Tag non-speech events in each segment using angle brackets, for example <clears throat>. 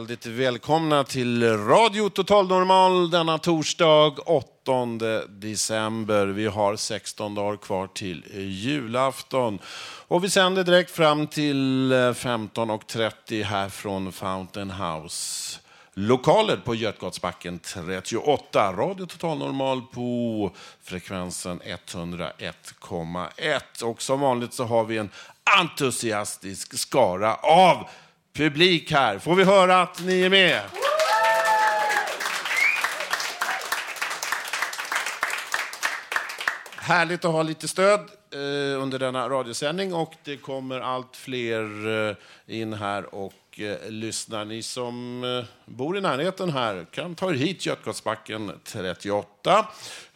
Väldigt välkomna till Radio Total Normal denna torsdag 8 december. Vi har 16 dagar kvar till julafton. Och vi sänder direkt fram till eh, 15.30 här från Fountain House. Lokaler på Götgatsbacken 38. Radio Total Normal på frekvensen 101,1. Och som vanligt så har vi en entusiastisk skara av publik här. Får vi höra att ni är med? Härligt att ha lite stöd eh, under denna radiosändning och det kommer allt fler eh, in här och eh, lyssnar. Ni som eh, bor i närheten här kan ta er hit Götgatsbacken 38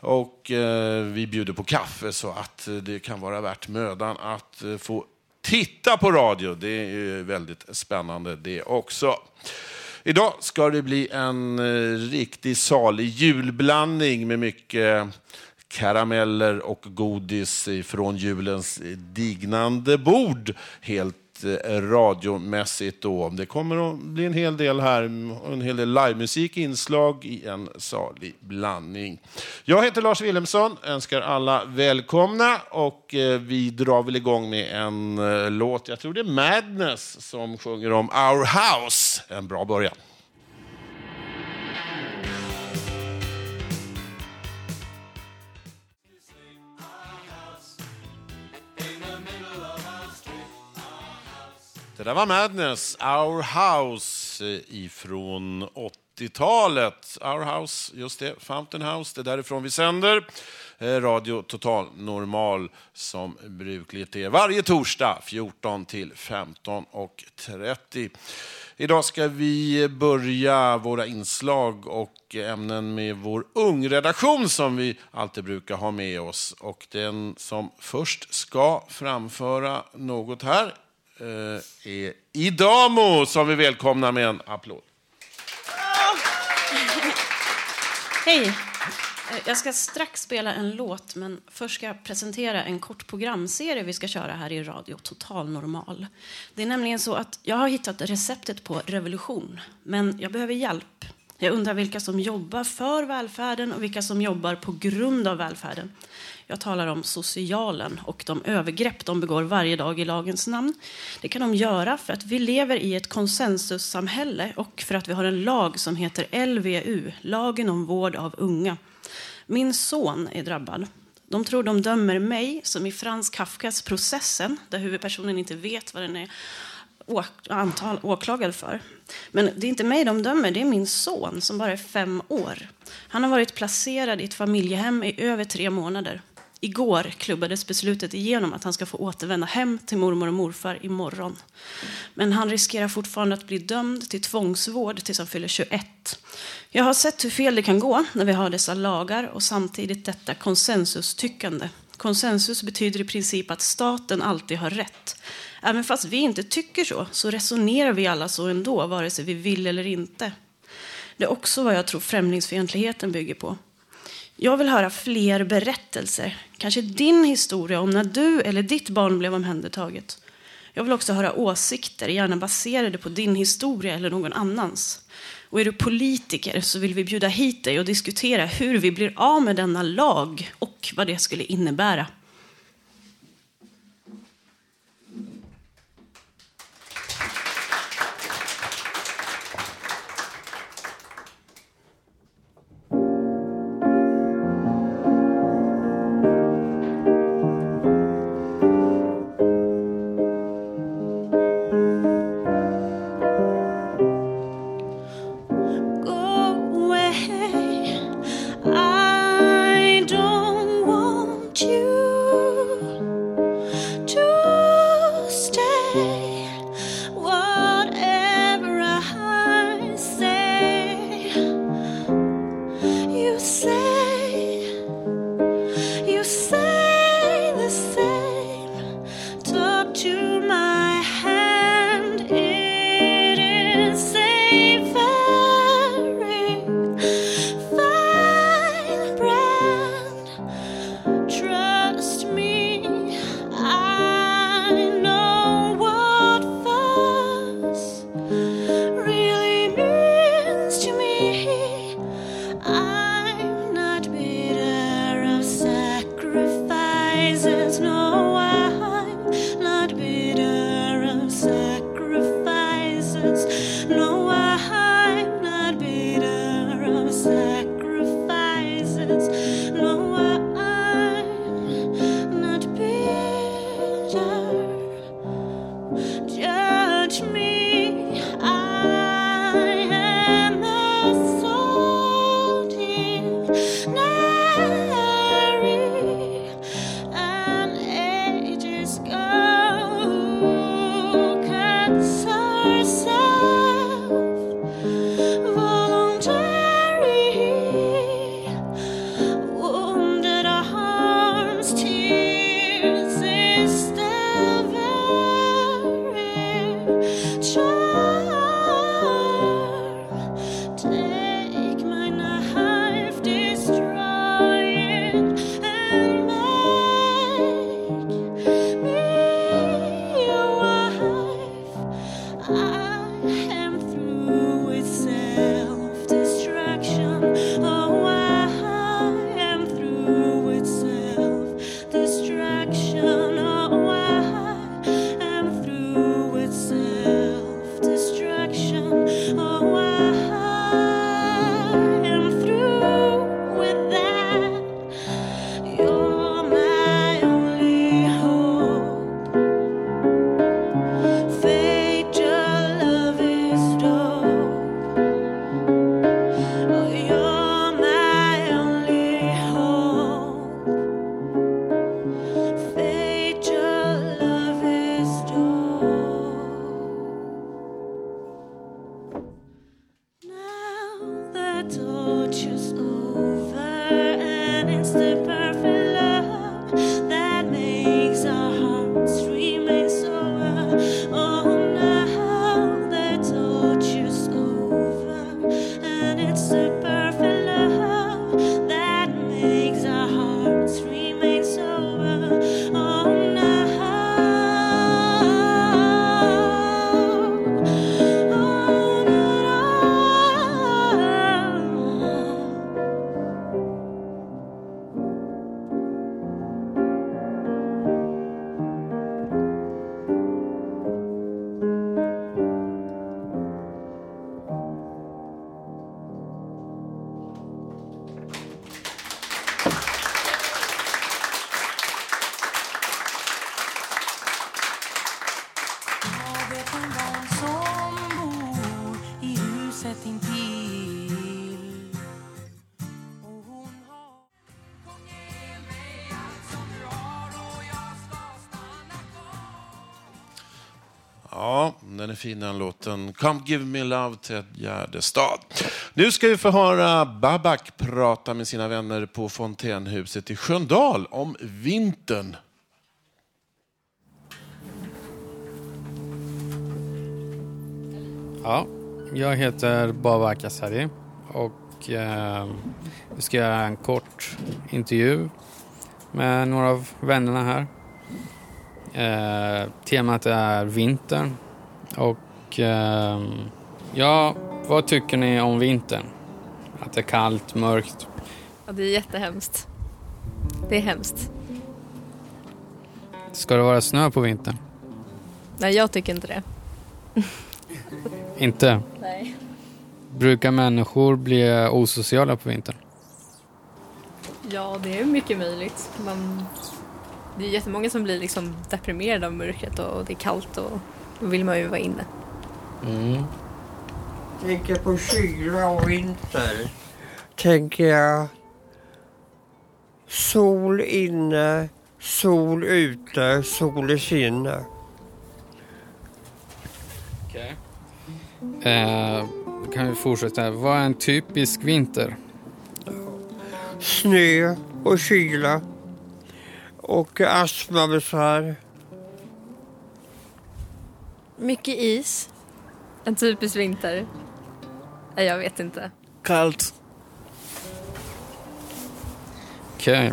och eh, vi bjuder på kaffe så att eh, det kan vara värt mödan att eh, få titta på radio. Det är ju väldigt spännande det också. Idag ska det bli en eh, riktig salig julblandning med mycket karameller och godis från julens dignande bord. Helt Eh, radiomässigt då. Det kommer att bli en hel del här, en hel del livemusik, inslag i en salig blandning. Jag heter Lars Wilhelmsson, önskar alla välkomna och eh, vi drar väl igång med en eh, låt, jag tror det är Madness som sjunger om Our House. En bra början. Det där var Madness, Our House eh, ifrån 80-talet. Our House, just det, Fountain House, det är därifrån vi sänder. Eh, Radio Total Normal som brukligt är varje torsdag 14 till 15.30. Idag ska vi börja våra inslag och ämnen med vår ungredaktion som vi alltid brukar ha med oss. Och den som först ska framföra något här Eh, är Idamo som vi välkomnar med en applåd. <laughs> Hej! Eh, jag ska strax spela en låt, men först ska jag presentera en kort programserie vi ska köra här i Radio Total Normal. Det är nämligen så att jag har hittat receptet på revolution, men jag behöver hjälp. Jag undrar vilka som jobbar för välfärden och vilka som jobbar på grund av välfärden. Jag talar om socialen och de övergrepp de begår varje dag i lagens namn. Det kan de göra för att vi lever i ett konsensussamhälle och för att vi har en lag som heter LVU, lagen om vård av unga. Min son är drabbad. De tror de dömer mig, som i Frans Kafkas Processen, där huvudpersonen inte vet vad den är antal, åklagad för. Men det är inte mig de dömer, det är min son som bara är fem år. Han har varit placerad i ett familjehem i över tre månader. Igår klubbades beslutet igenom att han ska få återvända hem till mormor och morfar imorgon. Men han riskerar fortfarande att bli dömd till tvångsvård tills han fyller 21. Jag har sett hur fel det kan gå när vi har dessa lagar och samtidigt detta konsensustyckande. Konsensus betyder i princip att staten alltid har rätt. Även fast vi inte tycker så, så resonerar vi alla så ändå, vare sig vi vill eller inte. Det är också vad jag tror främlingsfientligheten bygger på. Jag vill höra fler berättelser. Kanske din historia om när du eller ditt barn blev omhändertaget. Jag vill också höra åsikter, gärna baserade på din historia eller någon annans. Och är du politiker så vill vi bjuda hit dig och diskutera hur vi blir av med denna lag och vad det skulle innebära. Fina låten. Come give me love, Ted Gärdestad. Nu ska vi få höra Babak prata med sina vänner på Fontänhuset i Sköndal om vintern. Ja, jag heter Babak Asari och eh, vi ska göra en kort intervju med några av vännerna här. Eh, temat är vintern och eh, ja, vad tycker ni om vintern? Att det är kallt, mörkt. Ja, det är jättehemskt. Det är hemskt. Ska det vara snö på vintern? Nej, jag tycker inte det. Inte? Nej. Brukar människor bli osociala på vintern? Ja, det är mycket möjligt. Man... Det är jättemånga som blir liksom deprimerade av mörkret och det är kallt och vill man ju vara inne. Mm. Tänker på kyla och vinter. Tänker jag sol inne, sol ute, sol i sinne. Okej. Eh, då kan vi fortsätta. Vad är en typisk vinter? Snö och kyla. Och astmabesvär. Mycket is. En typisk vinter. Nej, jag vet inte. Kallt. Okej.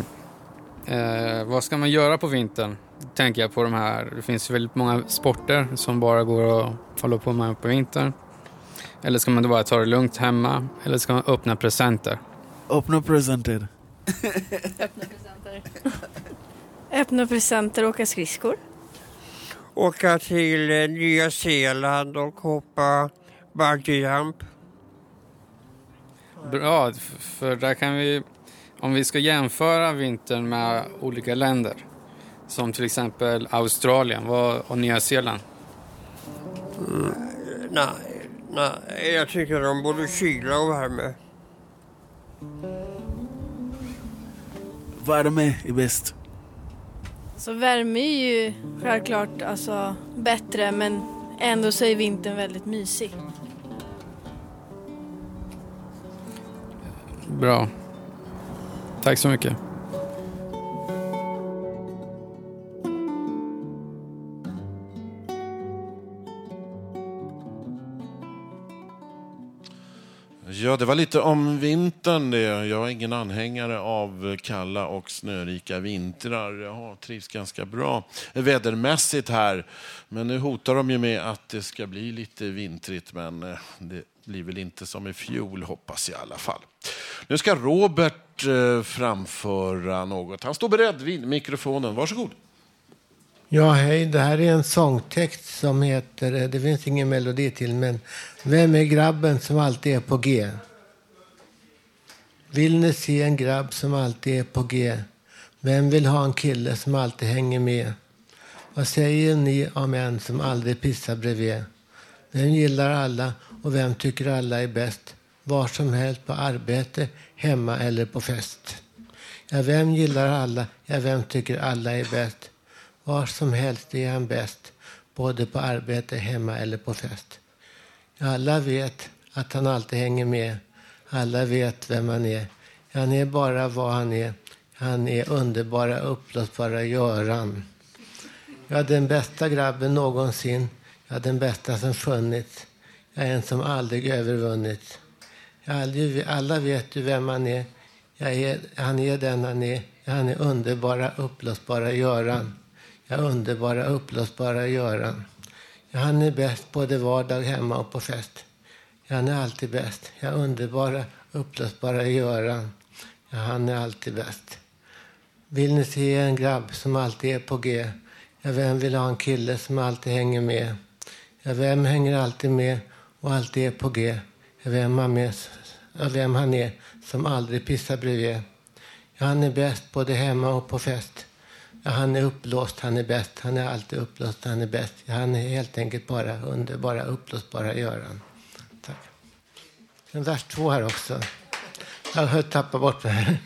Eh, vad ska man göra på vintern? Tänker jag på de här. Det finns väldigt många sporter som bara går att hålla på med på vintern. Eller ska man då bara ta det lugnt hemma? Eller ska man öppna presenter? Öppna presenter. Öppna presenter. Öppna presenter och åka skridskor. Åka till eh, Nya Zeeland och hoppa bungee jump. Bra, för där kan vi... Om vi ska jämföra vintern med olika länder. Som till exempel Australien och Nya Zeeland. Mm, nej, nej, jag tycker de både kyla och värme. Värme är bäst. Så värme är ju självklart alltså, bättre men ändå så är vintern väldigt mysig. Bra. Tack så mycket. Ja, det var lite om vintern det. Jag är ingen anhängare av kalla och snörika vintrar. Jag har trivs ganska bra vädermässigt här. Men nu hotar de ju med att det ska bli lite vintrigt, men eh, det blir väl inte som i fjol, hoppas jag i alla fall. Nu ska Robert eh, framföra något. Han står beredd vid mikrofonen. Varsågod. Ja, hej. Det här är en sångtext som heter, eh, det finns ingen melodi till, men Vem är grabben som alltid är på G? Vill ni se en grabb som alltid är på G? Vem vill ha en kille som alltid hänger med? Vad säger ni om en som aldrig pissar bredvid? Vem gillar alla och vem tycker alla är bäst? Var som helst på arbete, hemma eller på fest. Ja, vem gillar alla? Ja, vem tycker alla är bäst? Var som helst är han bäst, både på arbete, hemma eller på fest. Alla vet att han alltid hänger med. Alla vet vem han är. Han är bara vad han är. Han är underbara, uppblåsbara Göran. Jag är den bästa grabben någonsin. Jag är den bästa som funnits. Jag är en som aldrig övervunnits. Alla vet ju vem han är. Jag är. Han är den han är. Han är underbara, uppblåsbara Göran. Ja, underbara, uppblåsbara Göran. Ja, han är bäst både vardag, hemma och på fest. Ja, han är alltid bäst. Ja, underbara, uppblåsbara Göran. Ja, han är alltid bäst. Vill ni se en grabb som alltid är på G? Ja, vem vill ha en kille som alltid hänger med? Ja, vem hänger alltid med och alltid är på G? Ja, vem, han med, ja, vem han är som aldrig pissar bredvid? Ja, han är bäst både hemma och på fest. Ja, han är uppblåst, han är bäst, han är alltid uppblåst, han är bäst. Ja, han är helt enkelt bara underbara, uppblåsbara Göran. Tack. En vers två här också. Jag har tappat bort mig.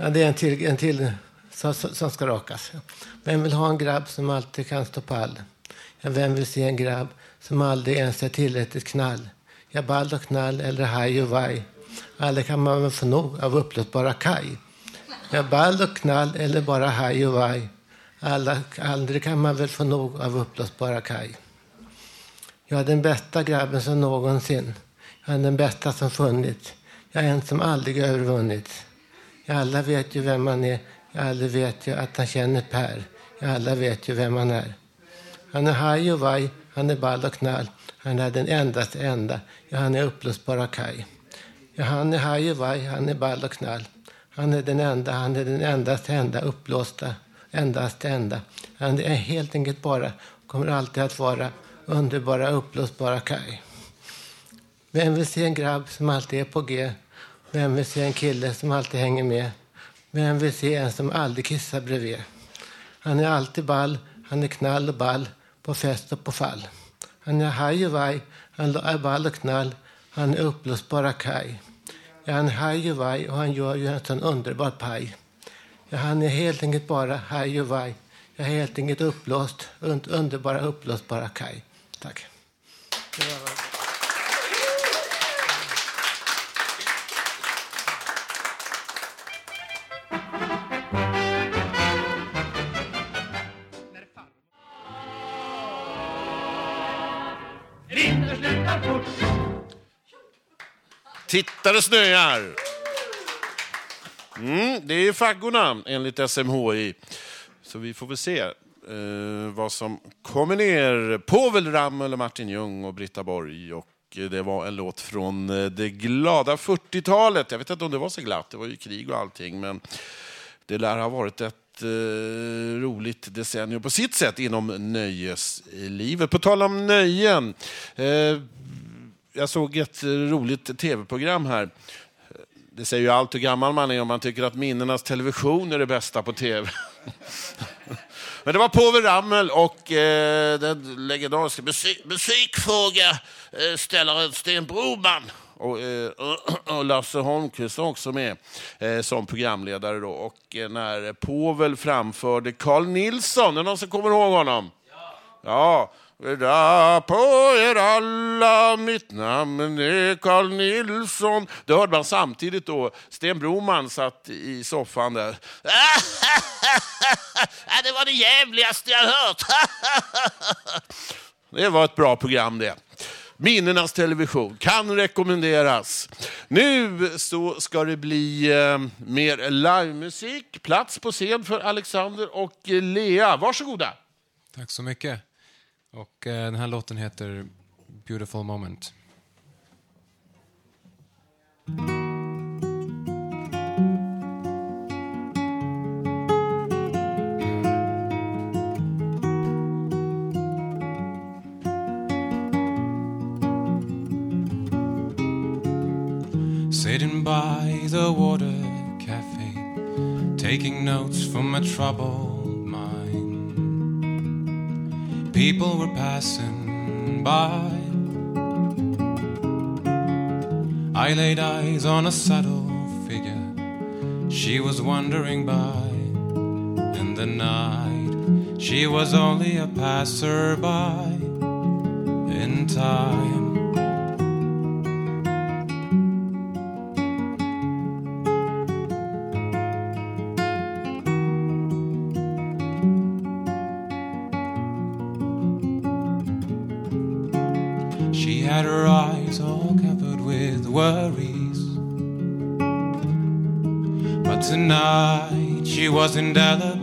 Ja, det är en till, en till som, som ska rakas. Vem vill ha en grabb som alltid kan stå pall? Ja, vem vill se en grabb som aldrig ens är tillräckligt knall? Ja, ball och knall eller haj och vaj. Alla kan man väl få nog av upplösbara kaj. Ja, ball och knall eller bara haj och vaj. Alla, aldrig kan man väl få nog av Uppblåsbara kaj. Jag är den bästa grabben som någonsin. Jag är den bästa som funnits. Jag är en som aldrig övervunnits. Ja, alla vet ju vem man är. Ja, alla vet ju att han känner Per. Ja, alla vet ju vem han är. Han är haj och vaj, han är ball och knall. Han är den endaste enda. Ja, han är upplösbara kaj. Ja, han är haj och vaj, han är ball och knall. Han är den enda, han är den endaste enda uppblåsta, endaste enda. Han är helt enkelt bara, kommer alltid att vara, underbara uppblåsbara kaj. Vem vill se en grabb som alltid är på G? Vem vill se en kille som alltid hänger med? Vem vill se en som aldrig kissar bredvid? Han är alltid ball, han är knall och ball, på fest och på fall. Han är haj och vaj, han är ball och knall, han är uppblåsbara kaj. Han är haj och vaj och han gör ju en sån underbar paj. Ja, han är helt enkelt bara haj och vaj. Jag är helt enkelt uppblåst underbara uppblåsbara kaj. Tack. Titta det snöar! Mm, det är faggorna enligt SMHI. Så vi får väl se eh, vad som kommer ner. Povel Ramel, och Martin Ljung och Britta Borg. Och eh, det var en låt från eh, det glada 40-talet. Jag vet inte om det var så glatt, det var ju krig och allting. Men det lär ha varit ett eh, roligt decennium på sitt sätt inom nöjeslivet. På tal om nöjen. Eh, jag såg ett roligt tv-program här. Det säger ju allt hur gammal man är om man tycker att minnenas television är det bästa på tv. <laughs> Men det var Povel Ramel och eh, den legendariska musik musikfrågeställaren Sten Broman. Och, eh, <clears throat> och Lasse Holmqvist också med eh, som programledare. Då. Och eh, när Povel framförde Carl Nilsson, är det någon som kommer ihåg honom? Ja. ja. Goddag på er alla, mitt namn är Carl Nilsson. Det hörde man samtidigt då. Sten Broman satt i soffan där. <laughs> Det var det jävligaste jag hört. <laughs> Det var ett bra program det. Minnenas television kan rekommenderas. Nu så ska det bli eh, mer livemusik. Plats på scen för Alexander och Lea. Varsågoda. Tack så mycket. Och eh, den här låten heter Beautiful Moment. Sitting by the water cafe, taking notes from my troubled People were passing by. I laid eyes on a subtle figure. She was wandering by in the night. She was only a passerby in time. thousand dollar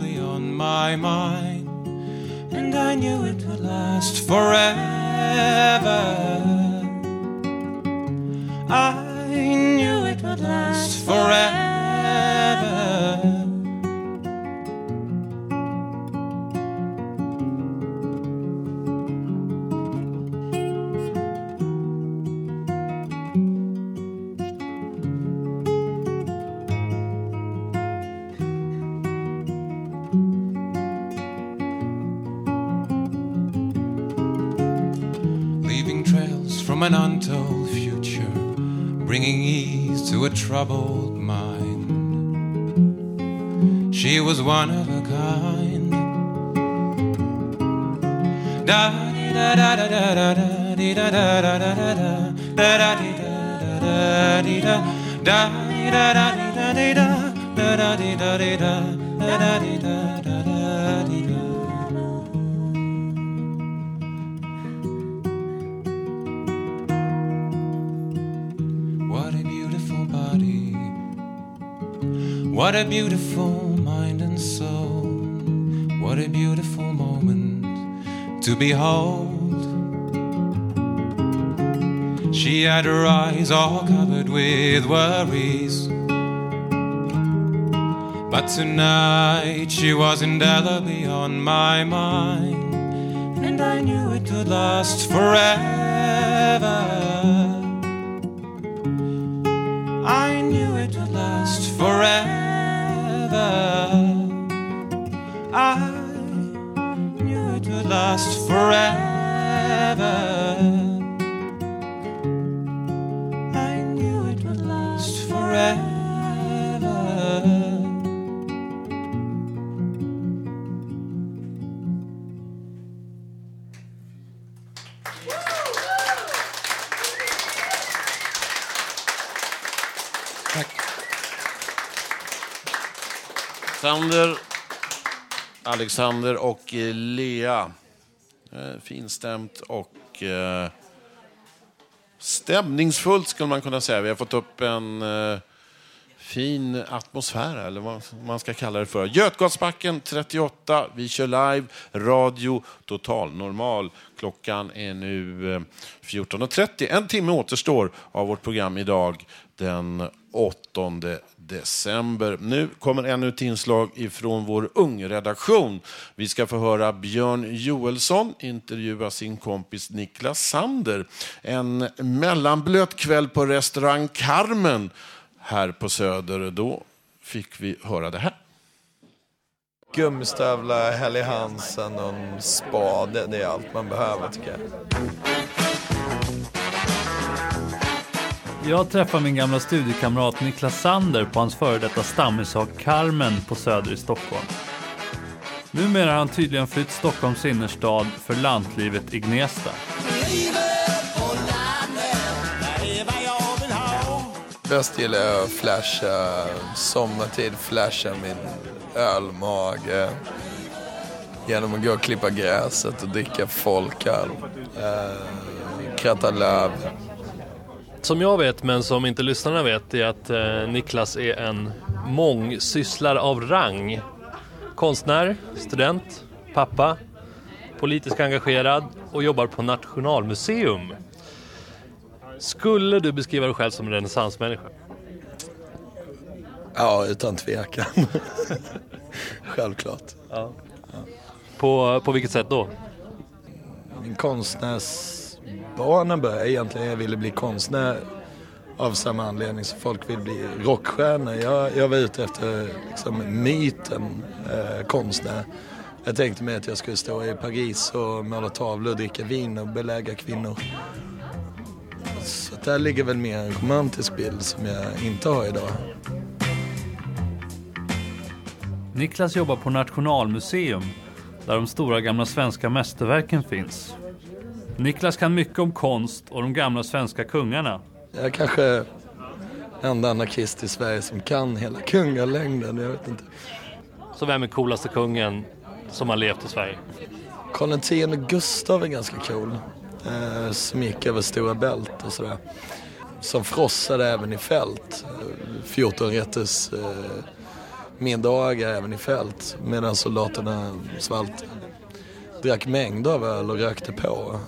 behold. She had her eyes all covered with worries. But tonight she was indelibly on my mind. And I knew it would last forever. I knew it would last forever. I last forever. I knew it would last forever. Alexander, Alexander och eh, Lea. Eh, Finstämt och eh, stämningsfullt skulle man kunna säga. Vi har fått upp en eh, fin atmosfär, eller vad man ska kalla det för. Götgatsbacken 38, vi kör live, radio total normal. Klockan är nu eh, 14.30. En timme återstår av vårt program idag den 8 december. Nu kommer ännu ett inslag ifrån vår ungredaktion. Vi ska få höra Björn Joelsson intervjua sin kompis Niklas Sander. En mellanblöt kväll på restaurang Carmen här på Söder. Då fick vi höra det här. Gummistövlar, Helly Hansen och en spade. Det är allt man behöver tycker jag. Jag träffar min gamla studiekamrat Niklas Sander på hans före detta stammishak Carmen på Söder i Stockholm. Numera har han tydligen flytt Stockholms innerstad för lantlivet i Gnesta. Bäst gillar jag att flasha, sommartid flasha min ölmage genom att gå och klippa gräset och dricka folköl. Eh, kratta löv. Som jag vet, men som inte lyssnarna vet, är att eh, Niklas är en mångsysslare av rang. Konstnär, student, pappa, politiskt engagerad och jobbar på Nationalmuseum. Skulle du beskriva dig själv som en renässansmänniska? Ja, utan tvekan. <laughs> Självklart. Ja. På, på vilket sätt då? Min Barnen började egentligen, jag ville bli konstnär av samma anledning som folk vill bli rockstjärnor. Jag, jag var ute efter liksom, myten eh, konstnär. Jag tänkte mig att jag skulle stå i Paris och måla tavlor dricka vin och belägga kvinnor. Så där ligger väl mer en romantisk bild som jag inte har idag. Niklas jobbar på Nationalmuseum där de stora gamla svenska mästerverken finns. Niklas kan mycket om konst och de gamla svenska kungarna. Jag är kanske enda anarkist i Sverige som kan hela kungalängden. Jag vet inte. Så vem är coolaste kungen som har levt i Sverige? Karl X Gustav är ganska cool. Eh, som gick över Stora Bält och sådär. Som frossade även i fält. Eh, 14 rätters eh, middagar även i fält. Medan soldaterna svalt. Drack mängder av öl och rökte på.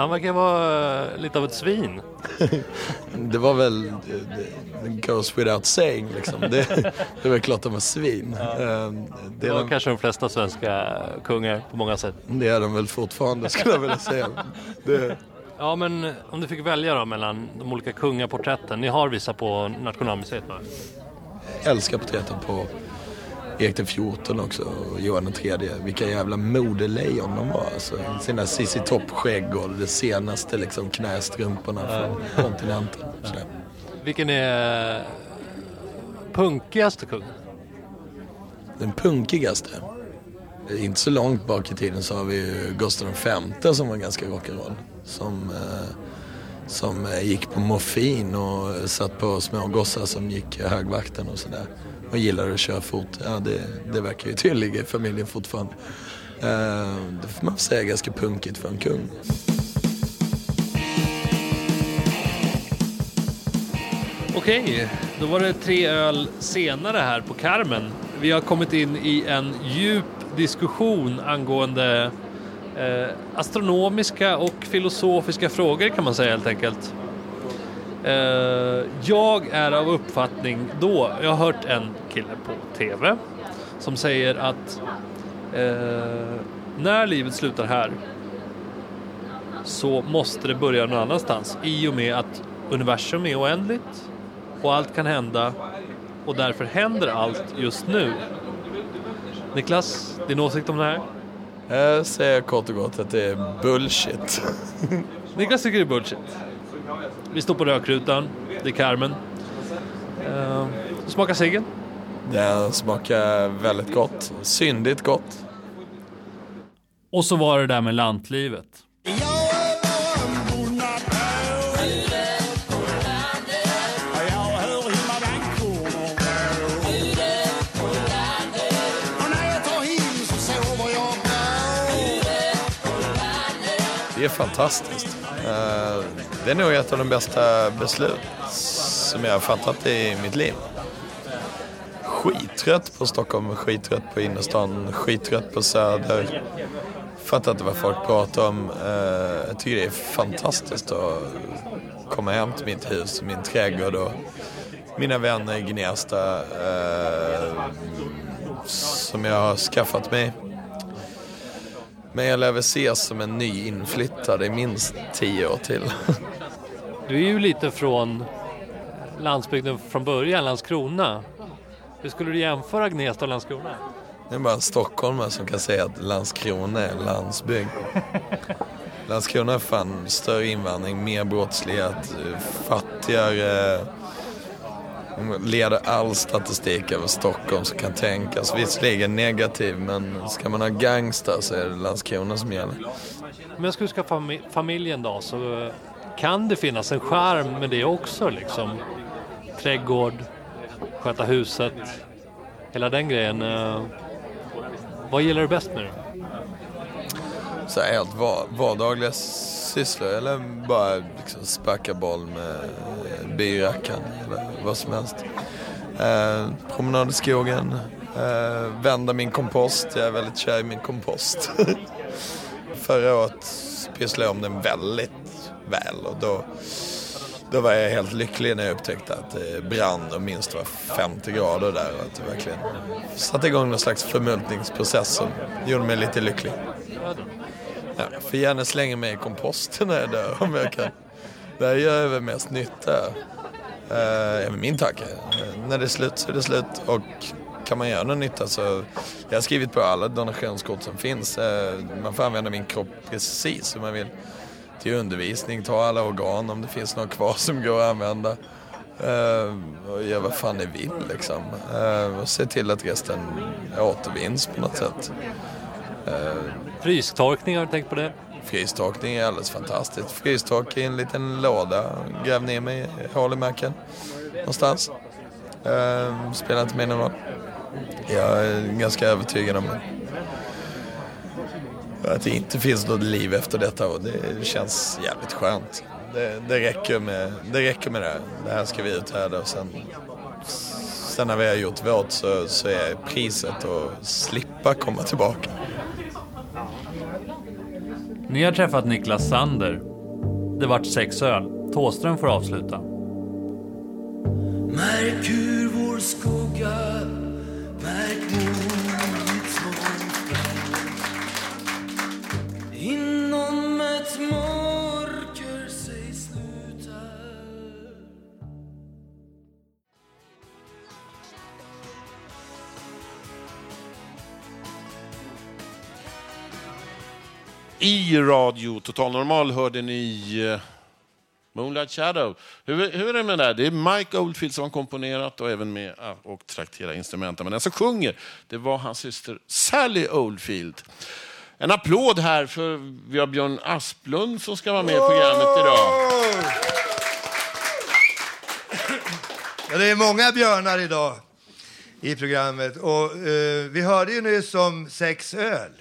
Han verkar vara eh, lite av ett svin. <laughs> Det var väl, det, det goes without saying liksom. Det, det var klart de var svin. Eh, Det Det var är, de, kanske de flesta svenska kungar på många sätt. det är de väl fortfarande skulle jag vilja säga. Det, Ja, men om du fick välja då mellan de olika kungaporträtten. Ni har vissa på Nationalmuseet va? älskar porträtten på Erik den XIV också och Johan den tredje. Vilka jävla modelejon de var alltså. Sina Cissi Topp-skägg och det senaste liksom knästrumporna från kontinenten. Sådär. Vilken är punkigaste kungen? Den punkigaste? Inte så långt bak i tiden så har vi ju Gustav V som var ganska rock'n'roll. Som, eh, som eh, gick på morfin och satt på små gossar som gick högvakten och sådär. Och gillar att köra fort. Ja, det, det verkar ju tydligt i familjen fortfarande. Eh, det får man säga är ganska punkigt för en kung. Okej, då var det tre öl senare här på Carmen. Vi har kommit in i en djup diskussion angående eh, astronomiska och filosofiska frågor kan man säga helt enkelt. Eh, jag är av uppfattning då, jag har hört en kille på TV som säger att eh, när livet slutar här så måste det börja någon annanstans i och med att universum är oändligt och allt kan hända och därför händer allt just nu. Niklas, din åsikt om det här? Jag säger kort och gott att det är bullshit. <laughs> Niklas tycker det är bullshit. Vi står på rökrutan, det är Carmen. Uh, smakar ciggen? Den smakar väldigt gott. Syndigt gott. Och så var det där med lantlivet. Det är fantastiskt. Det är nog ett av de bästa beslut som jag har fattat i mitt liv. Skittrött på Stockholm, skittrött på innerstan, skittrött på Söder. Fattar inte vad folk pratar om. Eh, jag tycker det är fantastiskt att komma hem till mitt hus, min trädgård och mina vänner i Gnesta eh, som jag har skaffat mig. Men jag lär väl ses som en ny inflyttad i minst tio år till. <laughs> Du är ju lite från landsbygden från början, Landskrona. Hur skulle du jämföra Gnesta och Landskrona? Det är bara en stockholmare som kan säga att Landskrona är landsbygd. <laughs> Landskrona är fan större invandring, mer brottslighet, fattigare. Leder all statistik över Stockholm som kan tänkas. Visserligen negativ, men ska man ha gangster så är det Landskrona som gäller. Om jag skulle skaffa fami- familjen då så eh, kan det finnas en charm med det också liksom. Trädgård, sköta huset, hela den grejen. Eh. Vad gillar du bäst med det? Så här helt vardagliga sysslor eller bara liksom sparka boll med birackan eller vad som helst. Eh, promenad i skogen, eh, vända min kompost. Jag är väldigt kär i min kompost. <laughs> Förra året pysslade jag om den väldigt väl och då, då var jag helt lycklig när jag upptäckte att det brann och minst var 50 grader där och att det verkligen satte igång någon slags förmultningsprocess som gjorde mig lite lycklig. Ja, jag får gärna slänga mig i komposten när jag dör om jag kan. Där gör jag väl mest nytta. Eh, uh, är min tanke. När det är slut så är det slut och kan man göra någon nytta så... Jag har skrivit på alla donationskort som finns. Eh, man får använda min kropp precis som man vill. Till undervisning, ta alla organ om det finns något kvar som går att använda. Uh, och göra vad fan ni vill liksom. Och se till att resten återvinns på något sätt. Eh, Frystorkning, har du tänkt på det? Frystorkning är alldeles fantastiskt. Frystork i en liten låda. Gräv ner mig i hål i marken. Någonstans. Uh, spelar inte mig någon roll. Jag är ganska övertygad om att det inte finns något liv efter detta och det känns jävligt skönt. Det, det, räcker, med, det räcker med det här. Det här ska vi uthärda och sen, sen när vi har gjort vårt så, så är priset att slippa komma tillbaka. Ni har träffat Niklas Sander. Det vart sex öl. Tåström får avsluta. Märk hur vår skugga Märk modigt Inom ett moln I Radio Total Normal hörde ni eh, Moonlight Shadow. Hur, hur är det med det där? Det är Mike Oldfield som har komponerat och även med ah, och trakterat instrumenten. Men den som sjunger, det var hans syster Sally Oldfield. En applåd här för vi har Björn Asplund som ska vara med i programmet idag. Ja, det är många björnar idag i programmet. Och, eh, vi hörde ju nyss om sex öl.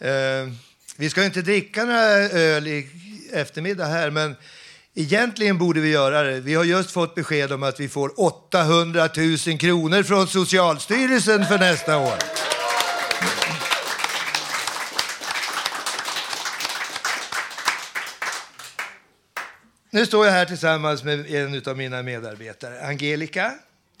Eh, vi ska inte dricka några öl i eftermiddag här, men egentligen borde vi göra det. Vi har just fått besked om att vi får 800 000 kronor från Socialstyrelsen för nästa år. Nu står jag här tillsammans med en av mina medarbetare, Angelica.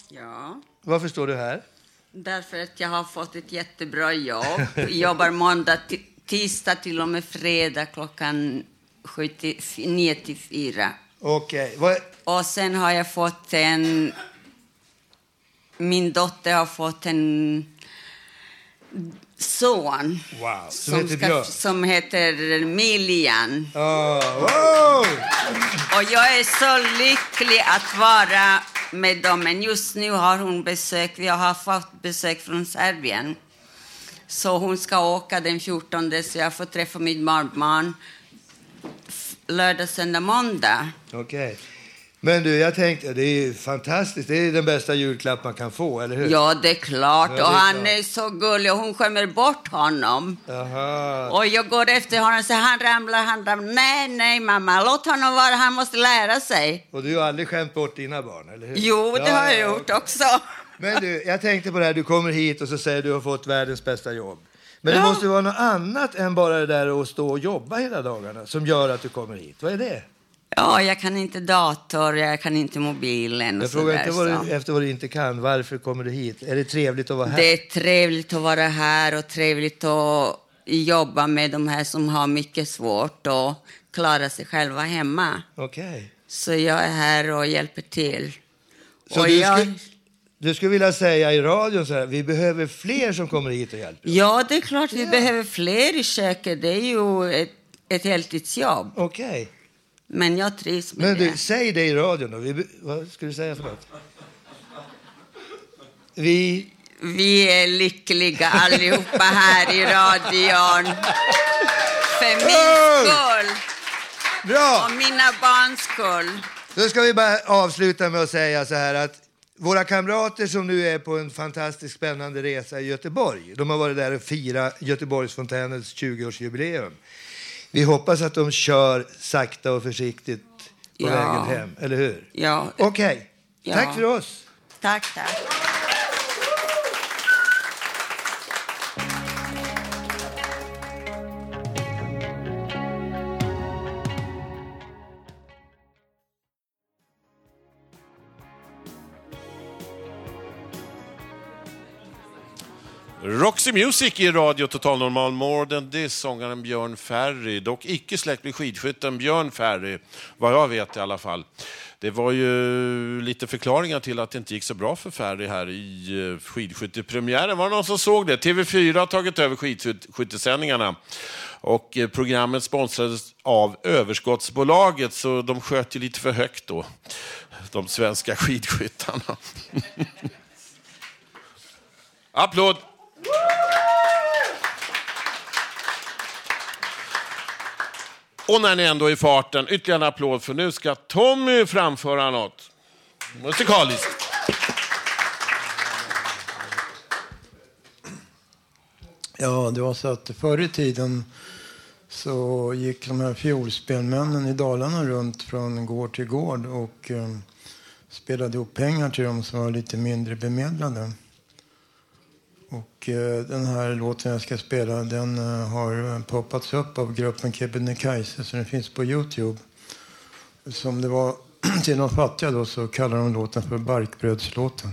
Ja, Varför står du här? Därför att jag har fått ett jättebra jobb. Jobbar måndag, tisdag till och med fredag klockan 7 till, 9 till 4. Okej. Vad- Och sen har jag fått en... Min dotter har fått en son Wow. Som heter ska, som heter Milian. Oh, wow. Och jag är så lycklig att vara med dem. Men just nu har hon besök. Vi har fått besök från Serbien. Så hon ska åka den 14 så jag får träffa mitt barnbarn lördag, söndag, måndag. Okay. Men du, jag tänkte, det är fantastiskt. Det är den bästa julklapp man kan få, eller hur? Ja, det är klart. Ja, det är och han klart. är så gullig hon skämmer bort honom. Aha. Och jag går efter honom säger han ramlar, han ramlar. Nej, nej mamma, låt honom vara, han måste lära sig. Och du har aldrig skämt bort dina barn, eller hur? Jo, det Ja, har jag ja, gjort okej. också. Men du, jag tänkte på det här, du kommer hit och så säger du har fått världens bästa jobb. Men det Ja. måste vara något annat än bara det där att stå och jobba hela dagarna som gör att du kommer hit. Vad är det? Ja, jag kan inte dator, jag kan inte mobilen och Jag frågar inte vad du, efter vad du inte kan. Varför kommer du hit? Är det trevligt att vara här? Det är trevligt att vara här och trevligt att jobba med de här som har mycket svårt och klara sig själva hemma. Okej. Så jag är här och hjälper till. Så och du, jag, skulle, du skulle vilja säga i radion så här, vi behöver fler som kommer hit och hjälper. Ja, det är klart vi behöver fler i köket. Det är ju ett, ett heltidsjobb. Okej. Men jag trivs med Men du, det. säg det i radion då. Vi, vad ska du säga för något? Vi... Vi är lyckliga allihopa här i radion. För min skull. Bra! Och mina barns skull. Då ska vi bara avsluta med att säga så här att våra kamrater som nu är på en fantastiskt spännande resa i Göteborg, de har varit där och firat Göteborgsfontänens 20-årsjubileum. Vi hoppas att de kör sakta och försiktigt på Ja. vägen hem, eller hur? Ja. Okej, Ja. tack för oss. Tack, tack. Roxy Music i Radio Total Normal More than this, sångaren Björn Ferry. Dock icke släkt med skidskytten Björn Ferry, vad jag vet i alla fall. Det var ju lite förklaringar till att det inte gick så bra för Ferry här i eh, skidskyttepremiären. Var det någon som såg det? TV4 har tagit över skidskyttesändningarna. Och eh, programmet sponsrades av Överskottsbolaget, så de sköt ju lite för högt då, de svenska skidskyttarna. <laughs> Applåd! Och när ni ändå är i farten, ytterligare en applåd för nu ska Tommy framföra något musikaliskt. Ja, det var så att förr i tiden så gick de här fiolspelmännen i Dalarna runt från gård till gård och eh, spelade ihop pengar till dem som var lite mindre bemedlade. Och eh, den här låten jag ska spela den eh, har eh, poppats upp av gruppen Kebnekaise så den finns på Youtube. Som det var <clears throat> till de fattiga då så kallar de låten för Barkbrödslåten.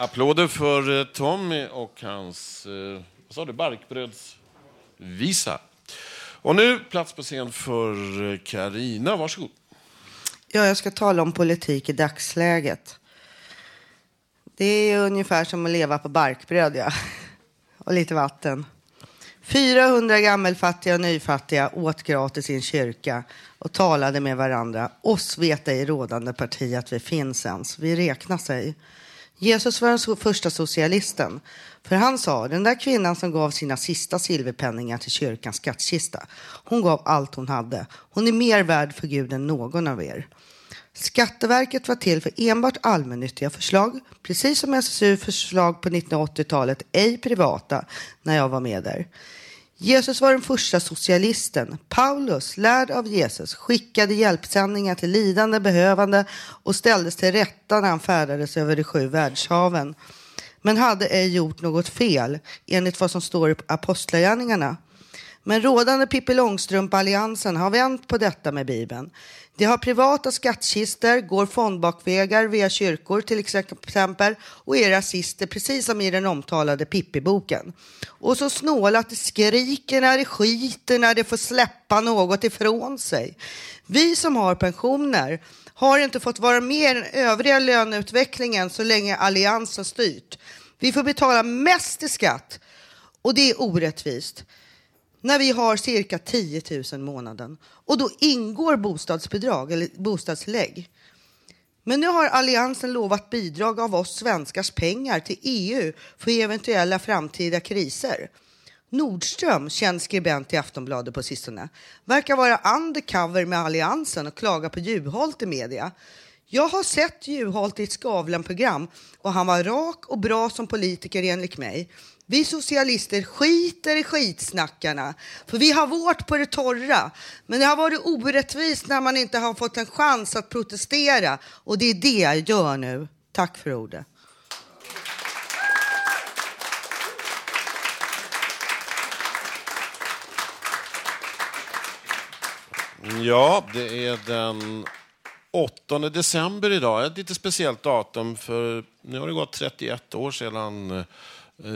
Applåder för eh, Tommy och hans eh, vad sa du, barkbrödsvisa. Och nu plats på scen för eh, Karina. Varsågod. Ja, jag ska tala om politik i dagsläget. Det är ungefär som att leva på barkbröd, ja. Och lite vatten. 400 gammelfattiga och nyfattiga åt gratis i en kyrka och talade med varandra. Oss vet i rådande parti att vi finns ens. Vi räknar sig. Jesus var den första socialisten. För han sa, den där kvinnan som gav sina sista silverpenningar till kyrkans skattkista, hon gav allt hon hade. Hon är mer värd för Gud än någon av er. Skatteverket var till för enbart allmännyttiga förslag, precis som SSU-förslag på 1980-talet, ej privata, när jag var med där. Jesus var den första socialisten. Paulus, lärd av Jesus, skickade hjälpsändningar till lidande, behövande och ställdes till rätta när han färdades över de sju världshaven. Men hade ej gjort något fel, enligt vad som står i Apostlagärningarna. Men rådande Pippi Långstrump-alliansen har vänt på detta med Bibeln. De har privata skattkistor, går fondbakvägar via kyrkor till exempel och är rasister precis som i den omtalade Pippi-boken. Och så snåla att de skriker när det skiter när de får släppa något ifrån sig. Vi som har pensioner har inte fått vara med i den övriga löneutvecklingen så länge alliansen styrt. Vi får betala mest i skatt och det är orättvist när vi har cirka 10 000 i månaden och då ingår bostadsbidrag eller bostadstillägg. Men nu har Alliansen lovat bidrag av oss svenskars pengar till EU för eventuella framtida kriser. Nordström, känd skribent i Aftonbladet på sistone, verkar vara undercover med Alliansen och klaga på Juholt i media. Jag har sett Juholt i ett Skavlan-program och han var rak och bra som politiker enligt mig. Vi socialister skiter i skitsnackarna, för vi har vårt på det torra. Men det har varit orättvist när man inte har fått en chans att protestera och det är det jag gör nu. Tack för ordet. Ja, det är den 8 december idag. Ett lite speciellt datum, för nu har det gått 31 år sedan eh,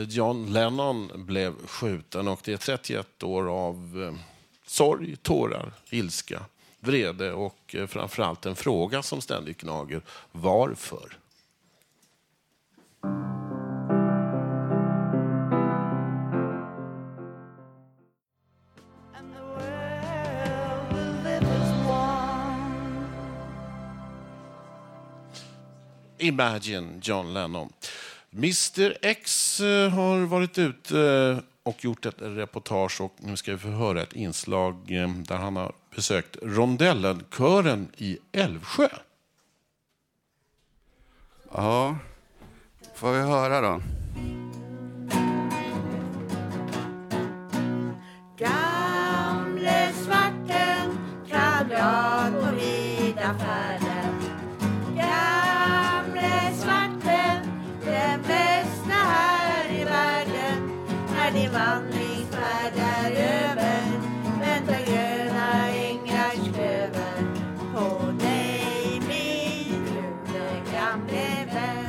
John Lennon blev skjuten och det är 31 år av eh, sorg, tårar, ilska, vrede och eh, framförallt en fråga som ständigt gnager. Varför? Imagine John Lennon. Mr X eh, har varit ute eh, och gjort ett reportage och nu ska vi få höra ett inslag eh, där han har besökt Rondellenkören i Älvsjö. Ja, får vi höra då.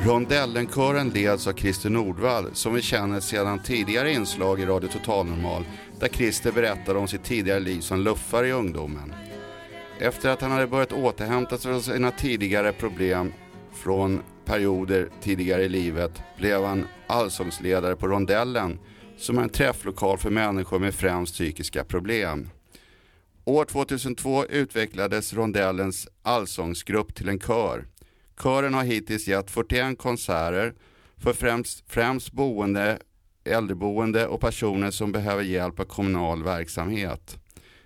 Rondellenkören leds av Christer Nordvall som vi känner sedan tidigare inslag i Radio Total Normal där Christer berättar om sitt tidigare liv som luffare i ungdomen. Efter att han hade börjat återhämta sig från sina tidigare problem från perioder tidigare i livet blev han allsångsledare på Rondellen som är en träfflokal för människor med främst psykiska problem. År 2002 utvecklades Rondellens allsångsgrupp till en kör. Kören har hittills gett 41 konserter för främst, främst boende, äldreboende och personer som behöver hjälp av kommunal verksamhet.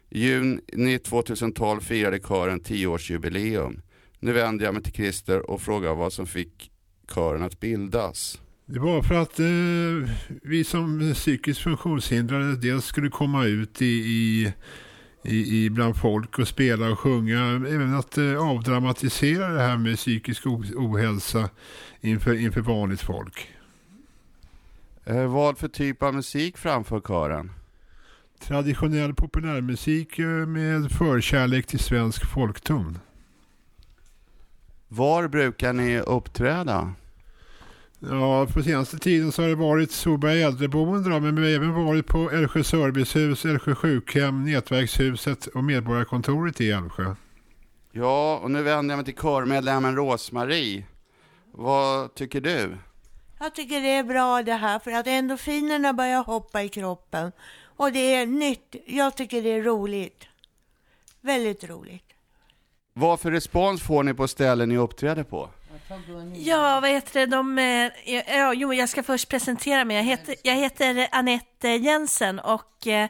I juni 2012 firade kören 10-årsjubileum. Nu vänder jag mig till Christer och frågar vad som fick kören att bildas. Det var för att eh, vi som psykiskt funktionshindrade dels skulle komma ut i, i, i, i bland folk och spela och sjunga. Även att eh, avdramatisera det här med psykisk ohälsa inför, inför vanligt folk. Eh, vad för typ av musik framför kören? Traditionell populärmusik eh, med förkärlek till svensk folkton. Var brukar ni uppträda? Ja, på senaste tiden så har det varit Solberg äldreboende då, men vi har även varit på Älvsjö servicehus, Älvsjö sjukhem, Nätverkshuset och Medborgarkontoret i Älvsjö. Ja, och nu vänder jag mig till körmedlemmen Rosmarie. Vad tycker du? Jag tycker det är bra det här för att endorfinerna börjar hoppa i kroppen. Och det är nytt. Jag tycker det är roligt. Väldigt roligt. Vad för respons får ni på ställen ni uppträder på? Ja, vad heter det? De, eh, ja, jo, jag ska först presentera mig. Jag heter, jag heter Anette Jensen och eh,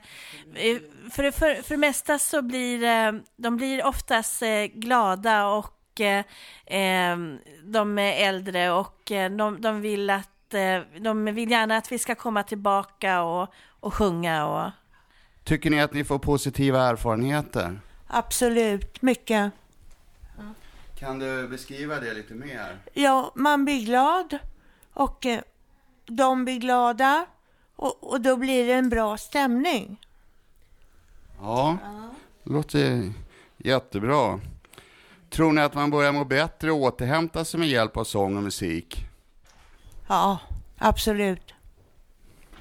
för, det- för, för det mesta så blir eh, de blir oftast eh, glada och eh, eh, de är äldre och eh, de, de vill att eh, de vill gärna att vi ska komma tillbaka och, och sjunga och Tycker ni att ni får positiva erfarenheter? Absolut, mycket. Kan du beskriva det lite mer? Ja, man blir glad och eh, de blir glada och, och då blir det en bra stämning. Ja, det låter jättebra. Tror ni att man börjar må bättre och återhämta sig med hjälp av sång och musik? Ja, absolut.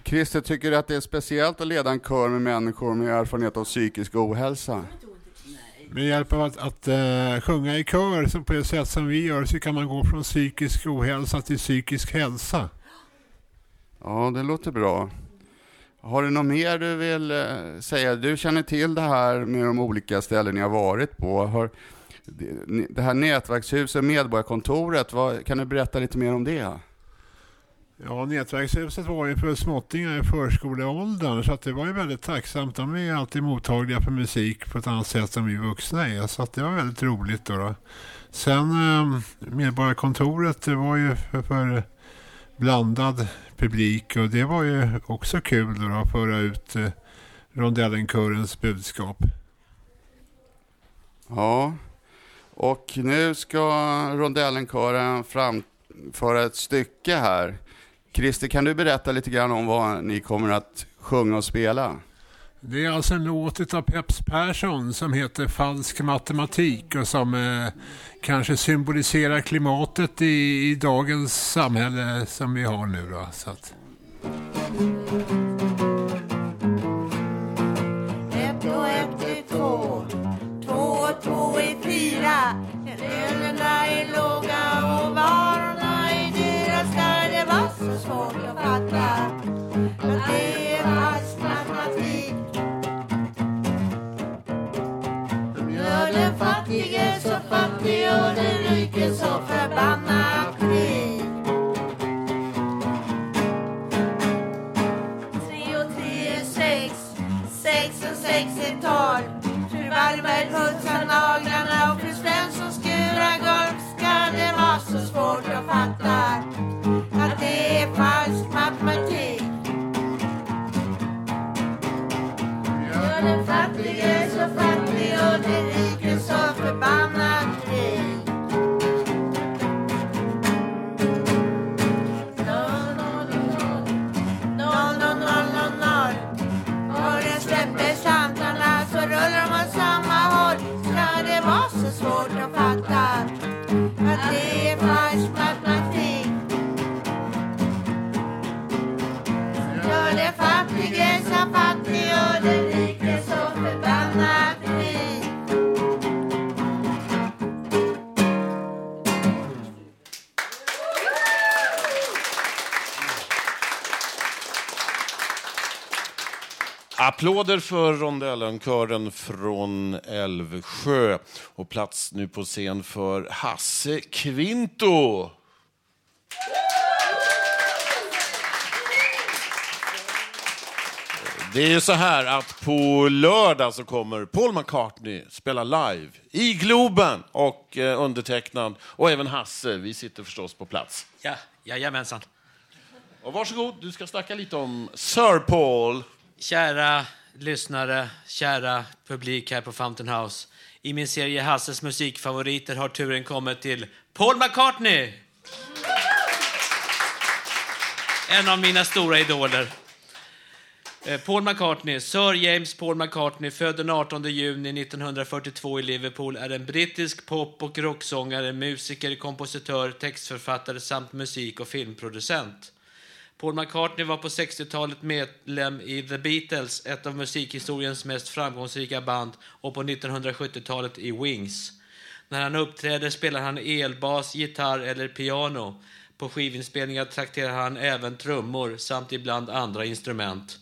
Christer, tycker du att det är speciellt att leda en kör med människor med erfarenhet av psykisk ohälsa? Med hjälp av att, att uh, sjunga i kör som på det sätt som vi gör så kan man gå från psykisk ohälsa till psykisk hälsa. Ja, det låter bra. Har du något mer du vill uh, säga? Du känner till det här med de olika ställen ni har varit på. Har, det, det här nätverkshuset, Medborgarkontoret, vad, kan du berätta lite mer om det? Ja, nätverkshuset var ju för småttingar i förskoleåldern så att det var ju väldigt tacksamt. De är ju alltid mottagliga för musik på ett annat sätt än vi vuxna är. Så att det var väldigt roligt. Då, då. Sen eh, Medborgarkontoret det var ju för, för blandad publik och det var ju också kul då, då att föra ut eh, rondellenkörens budskap. Ja, och nu ska rondellenkören framföra ett stycke här. Christer, kan du berätta lite grann om vad ni kommer att sjunga och spela? Det är alltså en låt av Peps Persson som heter Falsk matematik och som eh, kanske symboliserar klimatet i, i dagens samhälle som vi har nu. Då, så att. Den rike att fatta att Applåder för rondellenkören från Älvsjö. Och plats nu på scen för Hasse Kvinto. Det är ju så här att på lördag så kommer Paul McCartney spela live i Globen och eh, undertecknad och även Hasse. Vi sitter förstås på plats. Ja, jajamensan. Och varsågod, du ska snacka lite om Sir Paul. Kära lyssnare, kära publik här på Fountain House. I min serie Hasses musikfavoriter har turen kommit till Paul McCartney! En av mina stora idoler. Eh, Paul McCartney, Sir James Paul McCartney, född den 18 juni 1942 i Liverpool, är en brittisk pop och rocksångare, musiker, kompositör, textförfattare samt musik och filmproducent. Paul McCartney var på 60-talet medlem i The Beatles, ett av musikhistoriens mest framgångsrika band, och på 1970-talet i Wings. När han uppträder spelar han elbas, gitarr eller piano. På skivinspelningar trakterar han även trummor samt ibland andra instrument.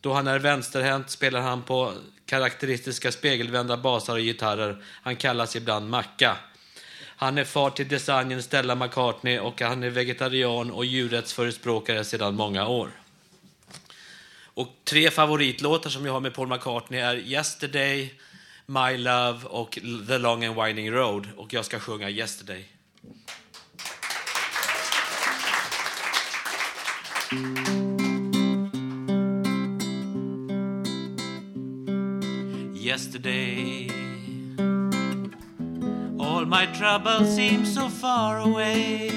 Då han är vänsterhänt spelar han på karaktäristiska spegelvända basar och gitarrer. Han kallas ibland Macka. Han är far till designern Stella McCartney och han är vegetarian och djurrättsförespråkare sedan många år. Och tre favoritlåtar som jag har med Paul McCartney är Yesterday, My Love och The Long and Winding Road. Och jag ska sjunga Yesterday. Yesterday, my troubles seem so far away.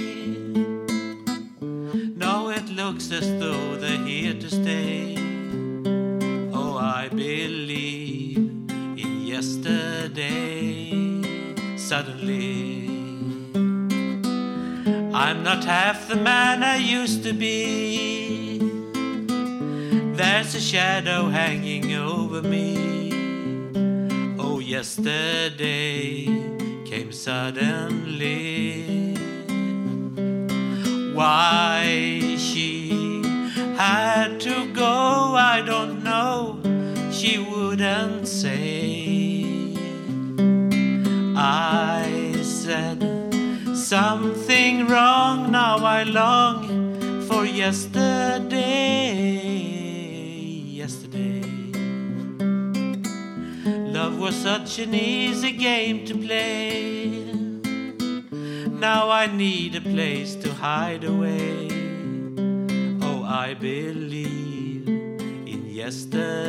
Now it looks as though they're here to stay. Oh, I believe in yesterday. Suddenly, I'm not half the man I used to be. There's a shadow hanging over me. Oh, yesterday suddenly. Why she had to go, I don't know. She wouldn't say. I said something wrong, now I long for yesterday. Was such an easy game to play. Now I need a place to hide away. Oh, I believe in yesterday.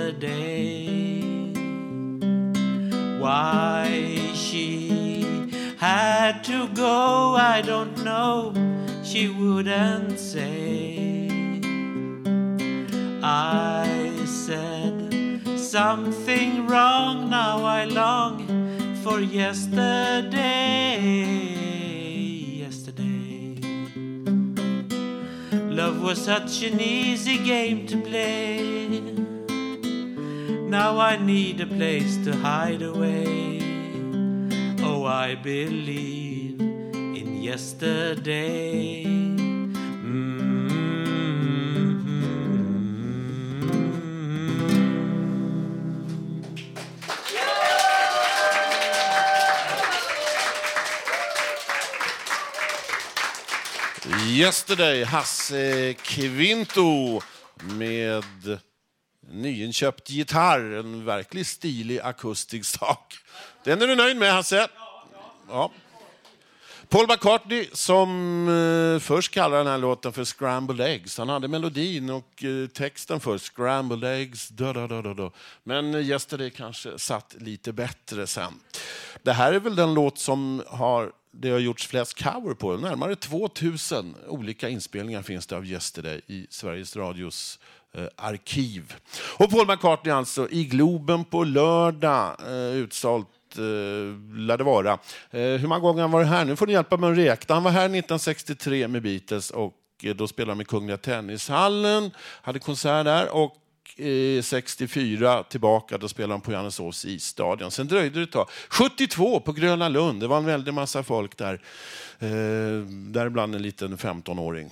Why she had to go, I don't know. She wouldn't say. I said something wrong, now I long for yesterday. Yesterday. Love was such an easy game to play. Now I need a place to hide away. Oh, I believe in yesterday. Mm. Yesterday, Hasse Kvinto med nyinköpt gitarr. En verkligt stilig akustisk sak. Den är du nöjd med, Hasse? Ja. Paul McCartney som eh, först kallade den här låten för Scrambled Eggs. Han hade melodin och eh, texten för Scrambled Eggs. Da, da, da, da, da. Men Yesterday kanske satt lite bättre sen. Det här är väl den låt som har det har gjorts flest cover på. Närmare 2000 olika inspelningar finns det av Yesterday i Sveriges Radios eh, arkiv. Och Paul McCartney alltså i Globen på lördag, eh, utsålt eh, lär det vara. Eh, hur många gånger har han varit här? Nu får ni hjälpa mig att räkna. Han var här 1963 med Beatles och eh, då spelade han med Kungliga Tennishallen, hade konsert där och eh, 64 tillbaka, då spelade de på Johanneshovs isstadion. Sen dröjde det ett tag. 72 på Gröna Lund, det var en väldig massa folk där. Eh, däribland en liten 15-åring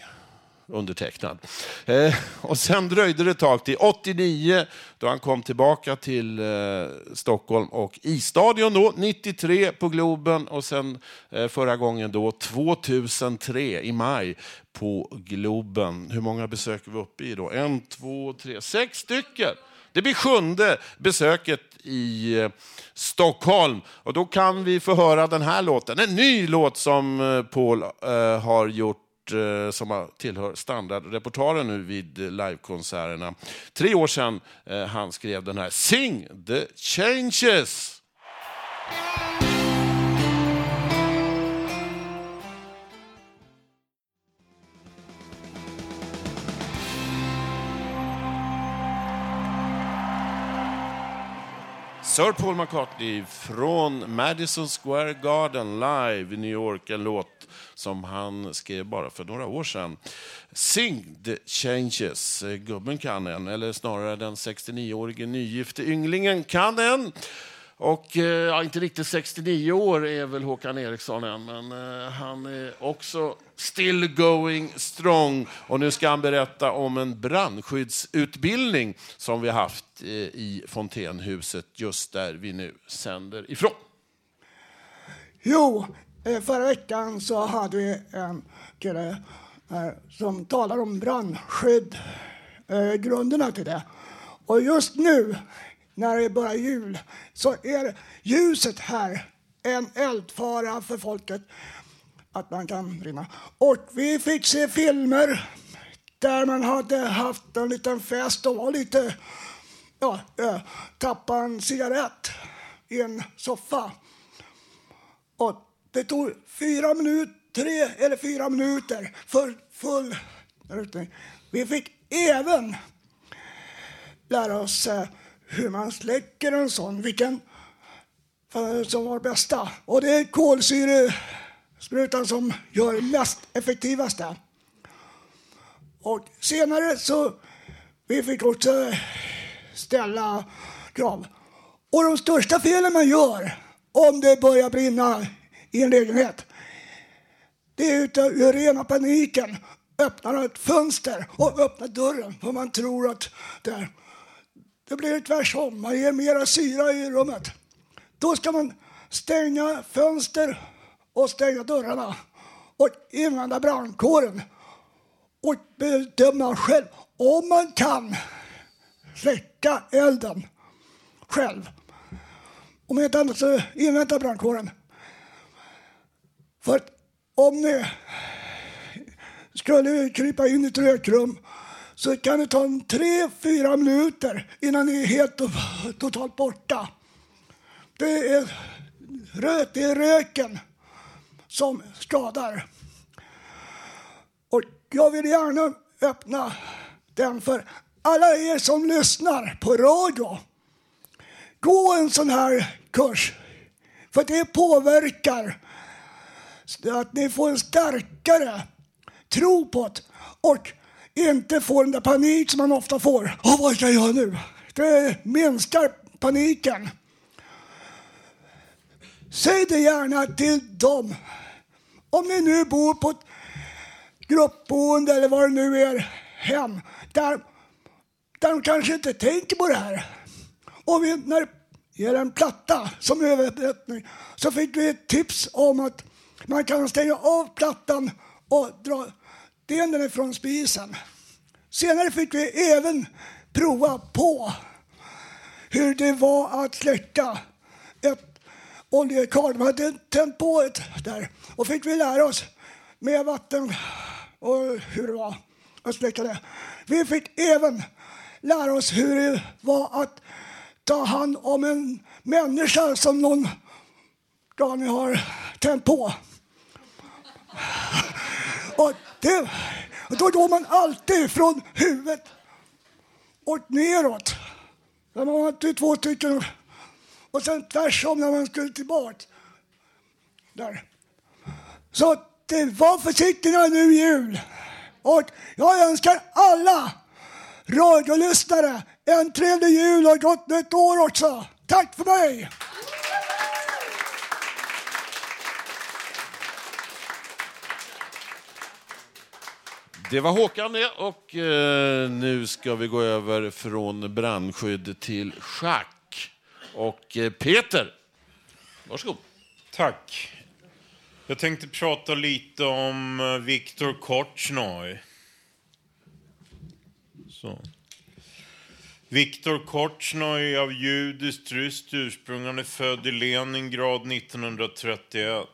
undertecknad. Eh, och sen dröjde det ett tag till 89 då han kom tillbaka till eh, Stockholm och isstadion då, 93 på Globen och sen eh, förra gången då 2003 i maj på Globen. Hur många besök är vi uppe i då? En, två, tre, sex stycken. Det blir sjunde besöket i eh, Stockholm och då kan vi få höra den här låten. En ny låt som eh, Paul eh, har gjort eh, som tillhör standardrepertoaren nu vid livekonserterna. Tre år sedan eh, han skrev den här Sing the changes. Sir Paul McCartney från Madison Square Garden live i New York. En låt som han skrev bara för några år sedan. Sing the changes. Eh, gubben kan en, eller snarare den 69-årige nygifte ynglingen kan en. Och eh, ja, inte riktigt 69 år är väl Håkan Eriksson än, men eh, han är också still going strong. Och nu ska han berätta om en brandskyddsutbildning som vi haft eh, i Fontänhuset just där vi nu sänder ifrån. Jo, eh, förra veckan så hade vi en kille eh, som talade om brandskydd, eh, grunderna till det. Och just nu, när det börjar jul, så är ljuset här en eldfara för folket. Att man kan brinna. Och vi fick se filmer där man hade haft en liten fest och var lite, ja, äh, tappa en cigarett i en soffa. Och det tog fyra minuter, tre eller fyra minuter för full rutning. Vi fick även lära oss eh, hur man släcker en sån, vilken eh, som var bästa. Och det är kolsyresprutan som gör det mest effektivaste. Och senare så vi fick också eh, ställa krav. Och de största felen man gör om det börjar brinna i en lägenhet det är utav ur rena paniken öppnar ett fönster och öppnar dörren för man tror att det är. Det blir tvärtom, man ger mera syra i rummet. Då ska man stänga fönster och stänga dörrarna och invända brandkåren och bedöma själv om man kan släcka elden själv. Om inte annat så invänta brandkåren. För att om ni skulle krypa in i ett rökrum så kan det ta en tre, fyra minuter innan ni är helt och totalt borta. Det är, rök, det är röken som skadar. Och jag vill gärna öppna den för alla er som lyssnar på radio. Gå en sån här kurs, för det påverkar så att ni får en starkare tro på det och inte får den där panik som man ofta får. Oh, vad ska jag göra nu? Det minskar paniken. Säg det gärna till dem. Om ni nu bor på ett gruppboende eller vad det nu är, hem, där, där de kanske inte tänker på det här. Och vi, när det en platta som överhettning, så fick vi ett tips om att man kan stänga av plattan och dra delen från spisen. Senare fick vi även prova på hur det var att släcka ett oljekar. De hade tänt på ett där och fick vi lära oss med vatten och hur det var att släcka det. Vi fick även lära oss hur det var att ta hand om en människa som någon Daniel har tänt på. <laughs> Och, det, då går man alltid från huvudet och neråt. Där man har två stycken. Och sen tvärsom när man skulle tillbaka. Där. Så det var försiktiga nu i jul. Och jag önskar alla radiolyssnare en trevlig jul och gott nytt år också. Tack för mig! Det var Håkan det och eh, nu ska vi gå över från brandskydd till schack. Och eh, Peter, varsågod. Tack. Jag tänkte prata lite om eh, Viktor Kortsnoj. Så. Viktor är av judiskt ryskt ursprung. Han är född i Leningrad 1931.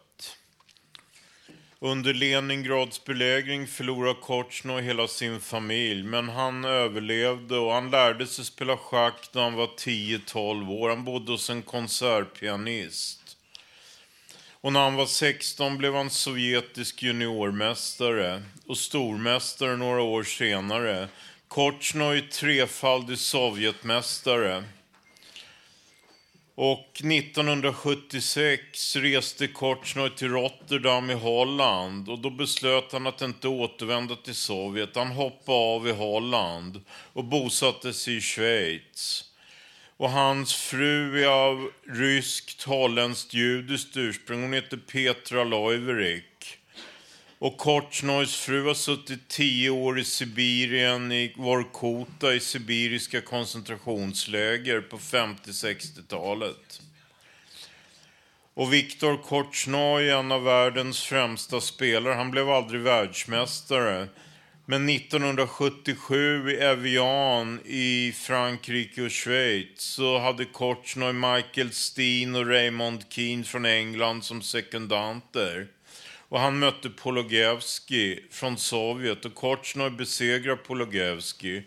Under Leningrads belägring förlorade Korchnoj hela sin familj, men han överlevde och han lärde sig spela schack när han var 10-12 år. Han bodde hos en konsertpianist. Och när han var 16 blev han sovjetisk juniormästare och stormästare några år senare. Korchnoj trefaldig Sovjetmästare. Och 1976 reste Kortsnoj till Rotterdam i Holland och då beslöt han att inte återvända till Sovjet. Han hoppade av i Holland och bosatte sig i Schweiz. Och hans fru är av ryskt, holländskt, judiskt ursprung. Hon heter Petra Loiverik. Och Korchnojs fru har suttit tio år i Sibirien, i Vorkuta, i sibiriska koncentrationsläger på 50-60-talet. Och Viktor Kortsnoj, en av världens främsta spelare, han blev aldrig världsmästare. Men 1977 i Evian i Frankrike och Schweiz så hade Kortsnoj Michael Steen och Raymond Keane från England som sekundanter. Och han mötte Pologevski från Sovjet och Korchnoj besegrade Pologevski.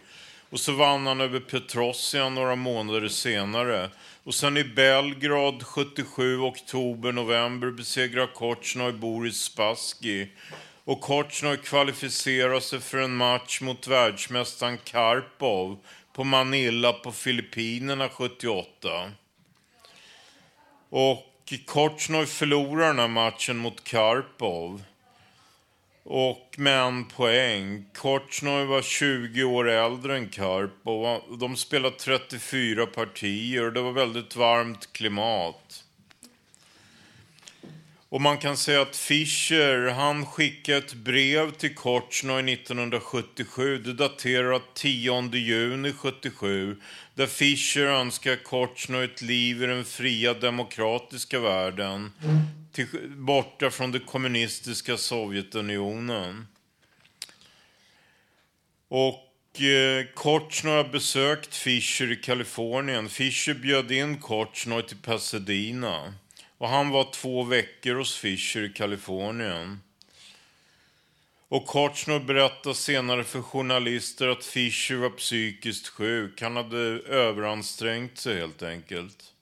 Och så vann han över Petrosian några månader senare. Och sen i Belgrad 77, oktober, november besegrade Korchnoj Boris Spassky. Och Korchnoj kvalificerade sig för en match mot världsmästaren Karpov på Manila på Filippinerna 78. Och Korchnoj förlorade den här matchen mot Karpov. Och med en poäng. Kortsnoj var 20 år äldre än Karpov. De spelade 34 partier och det var väldigt varmt klimat. Och man kan säga att Fischer, han skickade ett brev till Kortsnoj 1977. Det daterar 10 juni 77. Där Fischer önskar Korchnoj ett liv i den fria demokratiska världen. Till, borta från det kommunistiska Sovjetunionen. Och eh, Korchnoj har besökt Fischer i Kalifornien. Fischer bjöd in Korchnoj till Pasadena. Och han var två veckor hos Fischer i Kalifornien. Och Korchnoj berättade senare för journalister att Fischer var psykiskt sjuk. Han hade överansträngt sig helt enkelt.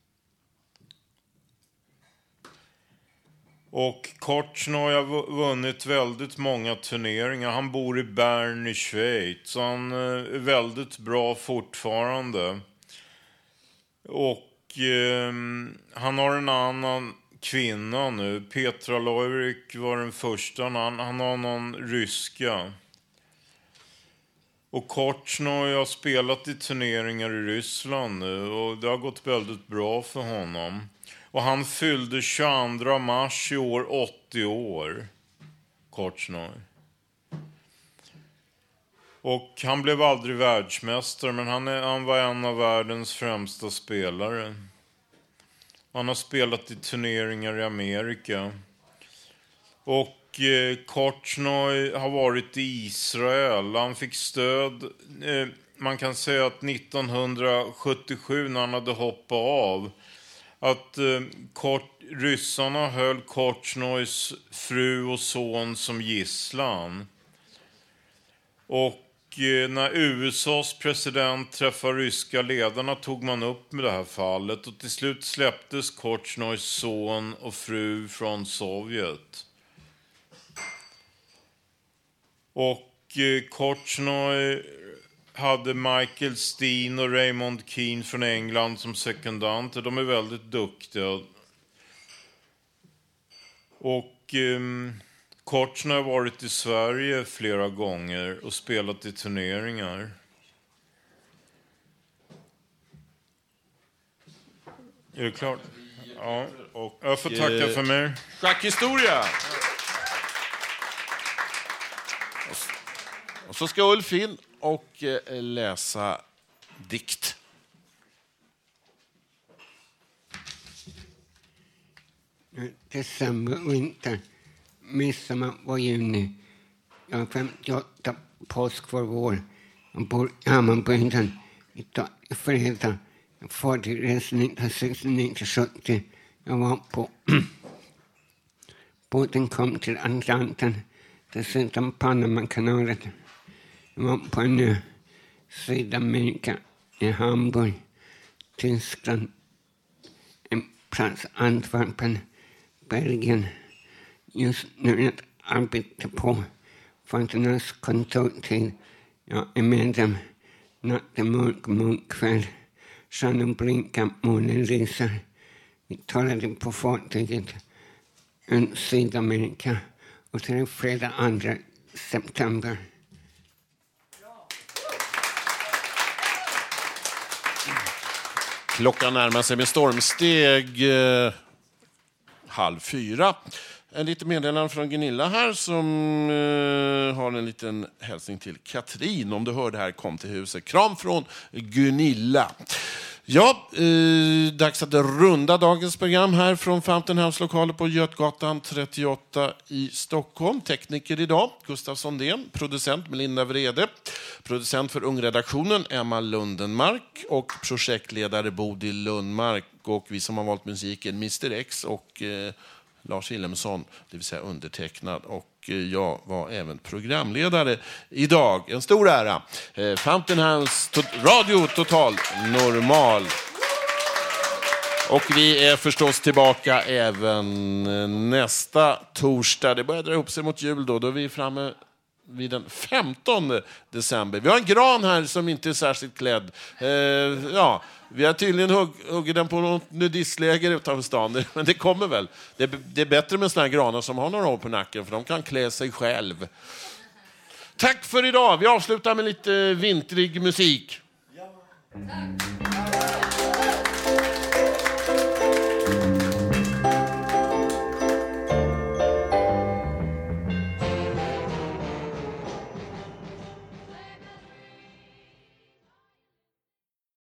Och Korchnoj har vunnit väldigt många turneringar. Han bor i Bern i Schweiz. Så han eh, är väldigt bra fortfarande. Och eh, han har en annan kvinna nu. Petra Loirik var den första. Han, han har någon ryska. Och Kortsnoj har spelat i turneringar i Ryssland nu och det har gått väldigt bra för honom. Och han fyllde 22 mars i år 80 år. Kortsnoj. Och han blev aldrig världsmästare, men han, är, han var en av världens främsta spelare. Han har spelat i turneringar i Amerika. Och eh, Korchnoj har varit i Israel. Han fick stöd. Eh, man kan säga att 1977 när han hade hoppat av att eh, kort, ryssarna höll Korchnojs fru och son som gisslan. Och Eh, när USAs president träffade ryska ledarna tog man upp med det här fallet och till slut släpptes Kortjnojs son och fru från Sovjet. Och eh, Kortjnoj hade Michael Steen och Raymond Keane från England som sekundanter. De är väldigt duktiga. Och um, Korchnoj har varit i Sverige flera gånger och spelat i turneringar. Är det klart? Ja. Och jag får tacka för mig. Schackhistoria! Och så ska Ulf in och eh, läsa dikt. December, vinter, midsommar var juni. Jag var 58, påsk var vår. Jag bor i Hammarbygden. i fredag. Jag far till resan 1969-70. Jag var på... <clears throat> Båten kom till Atlanten, dessutom Panamakanalen. Jag var på en ö, Sydamerika, i Hamburg, Tyskland, en plats Antwerpen, Belgien. Just nu är jag på Fanternas kontortid. Jag är medlem. Natten mörk, mörk kväll. Stjärnor blinkar, månen lyser. Vi talade på fartyget runt Sydamerika och sen fredag 2 september. Klockan närmar sig med stormsteg eh, halv fyra. En liten meddelande från Gunilla här som eh, har en liten hälsning till Katrin. Om du hör det här, kom till huset. Kram från Gunilla. Ja, eh, dags att runda dagens program här från Fountain House lokaler på Götgatan 38 i Stockholm. Tekniker idag, Gustav Sondén. Producent Melinda Vrede. Producent för Ungredaktionen, Emma Lundenmark. Och projektledare Bodil Lundmark. Och vi som har valt musiken, Mr X och eh, Lars Wilhelmsson, det vill säga undertecknad. Och eh, jag var även programledare idag. En stor ära. Eh, Fountain Hands to- Radio Total Normal. Och vi är förstås tillbaka även eh, nästa torsdag. Det börjar dra ihop sig mot jul då. Då är vi framme vid den 15 december. Vi har en gran här som inte är särskilt klädd. Eh, ja, vi har tydligen hugg, huggit den på något nudistläger utanför stan, <laughs> men det kommer väl. Det, är- det är bättre med såna här granar som har några år på nacken, för de kan klä sig själv. Tack för idag. Vi avslutar med lite vintrig musik.